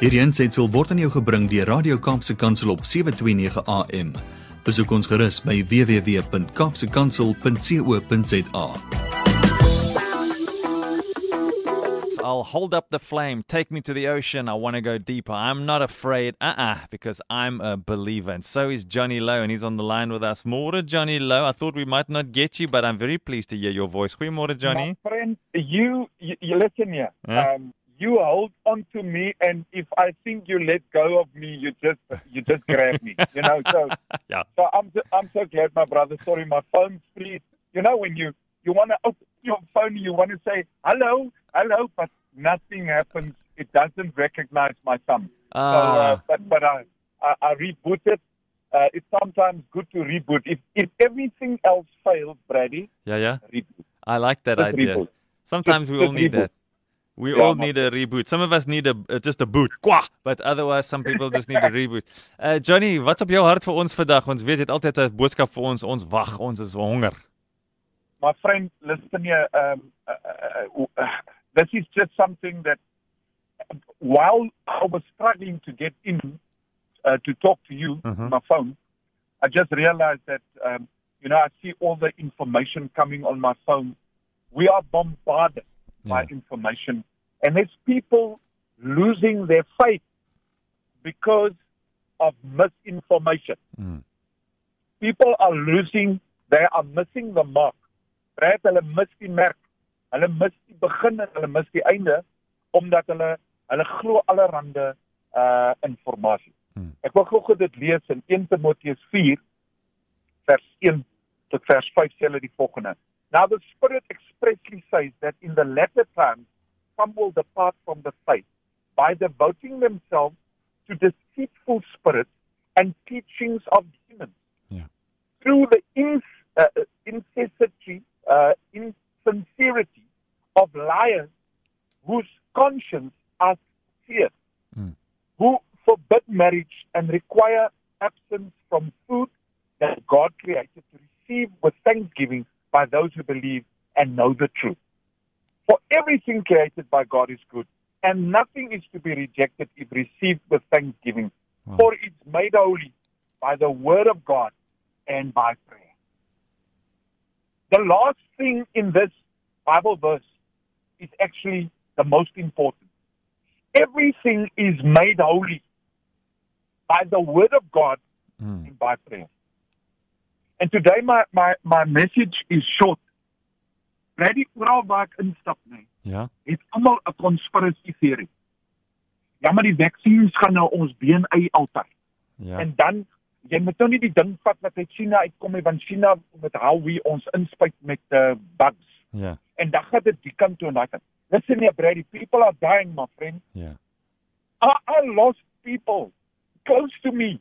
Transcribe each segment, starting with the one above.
Hierdie aanseit sal word aan jou gebring deur Radio Kaapse Kansel op 729 AM. Besoek ons gerus by www.kapsekansel.co.za. I'll hold up the flame. Take me to the ocean. I want to go deeper. I'm not afraid. Uh uh because I'm a believer. And so is Johnny Lowe, and he's on the line with us. More Johnny Lowe. I thought we might not get you, but I'm very pleased to hear your voice. Goeiemôre, Johnny. My friend, you, you, you listen here. Yeah. Um, you hold on to me, and if I think you let go of me, you just you just grab me. You know, so Yeah. so I'm so, I'm so glad, my brother. Sorry, my phone's free. You know, when you you want to open your phone, you want to say hello, hello, but nothing happens. It doesn't recognize my thumb. So, uh, Ah. but but I I, I reboot it. Uh, it's sometimes good to reboot. If if everything else fails, Brady, Yeah, yeah. reboot. I like that Just idea. reboot. Sometimes Just- we all need reboot. that. We Yeah, all maar- need a reboot. Some of us need a uh, just a boot. Kwah! But otherwise some people just need a reboot. Uh Johnny, wat op jou hart vir ons vandag? Ons weet jy het altyd 'n boodskap vir ons. Ons wag, ons is honger. my friend, listen here. Um, uh, uh, uh, this is just something that while I was struggling to get in uh, to talk to you Mhm. on my phone, I just realized that, um, you know, I see all the information coming on my phone. We are bombarded by Yeah. information, and there's people losing their faith because of misinformation. Mm. people are losing, they are missing the mark. Right? Hulle mis die merk. Hulle mis die begin en hulle mis die einde omdat hulle hulle glo allerhande uh inligting. Hmm. Ek wil gou-gou dit lees in 1 Timoteus 4 vers 1 tot vers 5 sê hulle die volgende. Now the Spirit expressly says that in the latter times some will depart from the faith by devoting themselves to deceitful spirits and teachings of demons through the ins, uh, incessity, uh, insincerity of liars whose conscience are seared, Mm. who forbid marriage and require absence from food that God created to receive with thanksgiving by those who believe and know the truth. For everything created by God is good, and nothing is to be rejected if received with thanksgiving, Wow. for it's made holy by the word of God and by prayer. The last thing in this Bible verse is actually the most important. Everything is made holy by the word of God Mm. and by prayer. And today my, my, my message is short. Ready oral waar ek instap nie. Ja. Het almal 'n conspiracy theory. Ja, maar die vaksines gaan nou ons BNI altyd. Ja. En dan jy moet nou nie die ding vat wat uit China uitkom nie, want China met how we ons inspuit met uh, bugs. Ja. En dan gaan dit die kant toe en daai kant. Listen here, Brady, people are dying, my friend. Ja. I, I lost people close to me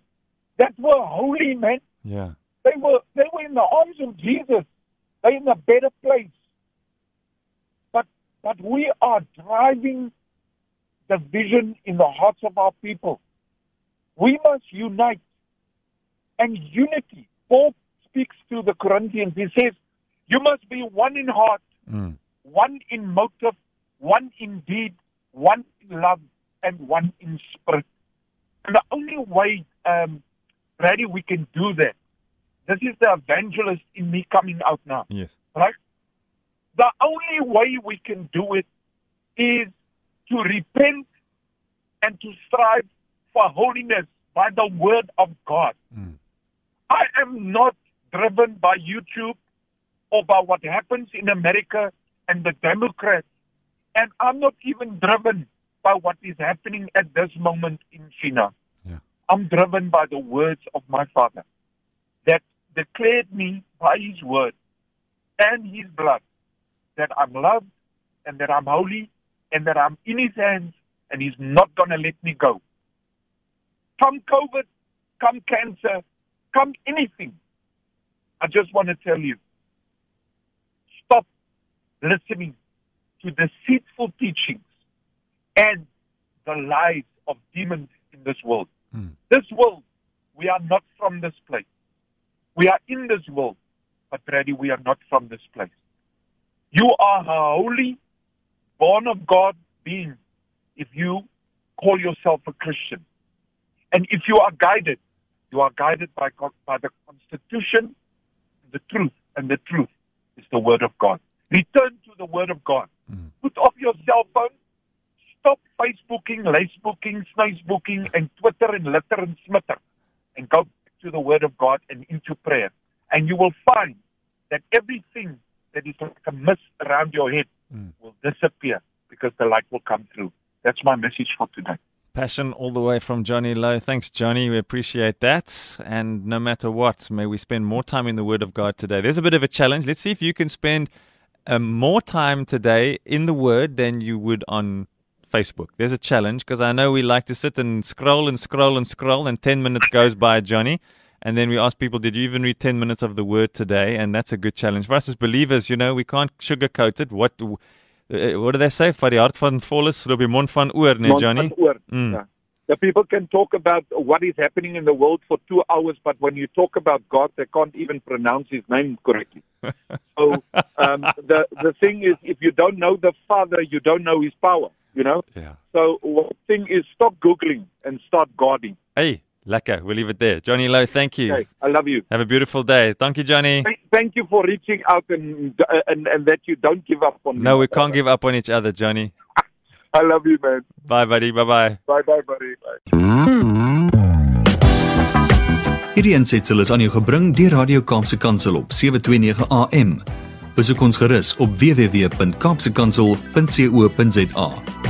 that were holy men. Ja. They were they were in the arms of Jesus. They're in a better place. But but we are driving the vision in the hearts of our people. We must unite. And unity. Paul speaks to the Corinthians. He says, You must be one in heart, Mm. one in motive, one in deed, one in love, and one in spirit. And the only way, um, Brady, we can do that. This is the evangelist in me coming out now, Yes. right? The only way we can do it is to repent and to strive for holiness by the word of God. Mm. I am not driven by YouTube or by what happens in America and the Democrats. And I'm not even driven by what is happening at this moment in China. Yeah. I'm driven by the words of my Father that declared me by His word and His blood that I'm loved and that I'm holy and that I'm in His hands and He's not going to let me go. Come COVID, come cancer, come anything. I just want to tell you stop listening to deceitful teachings and the lies of demons in this world. Mm. This world, we are not from this place. We are in this world, but Brady, we are not from this place. You are a holy, born of God being if you call yourself a Christian. And if you are guided, you are guided by, God, by the Constitution, the truth, and the truth is the Word of God. Return to the Word of God. Mm. Put off your cell phone. Stop Facebooking, Lacebooking, Snacebooking, and Twitter and letter and Smitter. And go to the Word of God and into prayer. And you will find that everything that is like a mist around your head mm. will disappear because the light will come through. That's my message for today. Passion all the way from Johnny Louw. Thanks, Johnny. We appreciate that. And no matter what, may we spend more time in the Word of God today. There's a bit of a challenge. Let's see if you can spend um, more time today in the Word than you would on Facebook. There's a challenge because I know we like to sit and scroll and scroll and scroll, and 10 minutes goes by, Johnny. And then we ask people, did you even read 10 minutes of the Word today? And that's a good challenge. For us as believers, you know, we can't sugarcoat it. What uh, what do they say? Vir die hart van vol is, loop die mond van oor, nee Johnny. Mm. Yeah. The people can talk about what is happening in the world for 2 hours, but when you talk about God, they can't even pronounce his name correctly. so um, the the thing is if you don't know the Father, you don't know his power, you know? Yeah. So one thing is stop googling and start guarding. Hey, Lekker. We'll leave it there. Johnny Lowe, thank you. Okay, I love you. Have a beautiful day. Thank you, Johnny. Thank you for reaching out and, and, and that you don't give up on me. No, we can't give up on each other, Johnny. I love you, man. Bye, buddy. Bye-bye. Bye-bye, buddy. Bye. Hierdie aansetsel is aan jou gebring deur Radio Kaapse Kansel op 729 AM. Besoek ons gerus op www.kaapsekansel.co.za.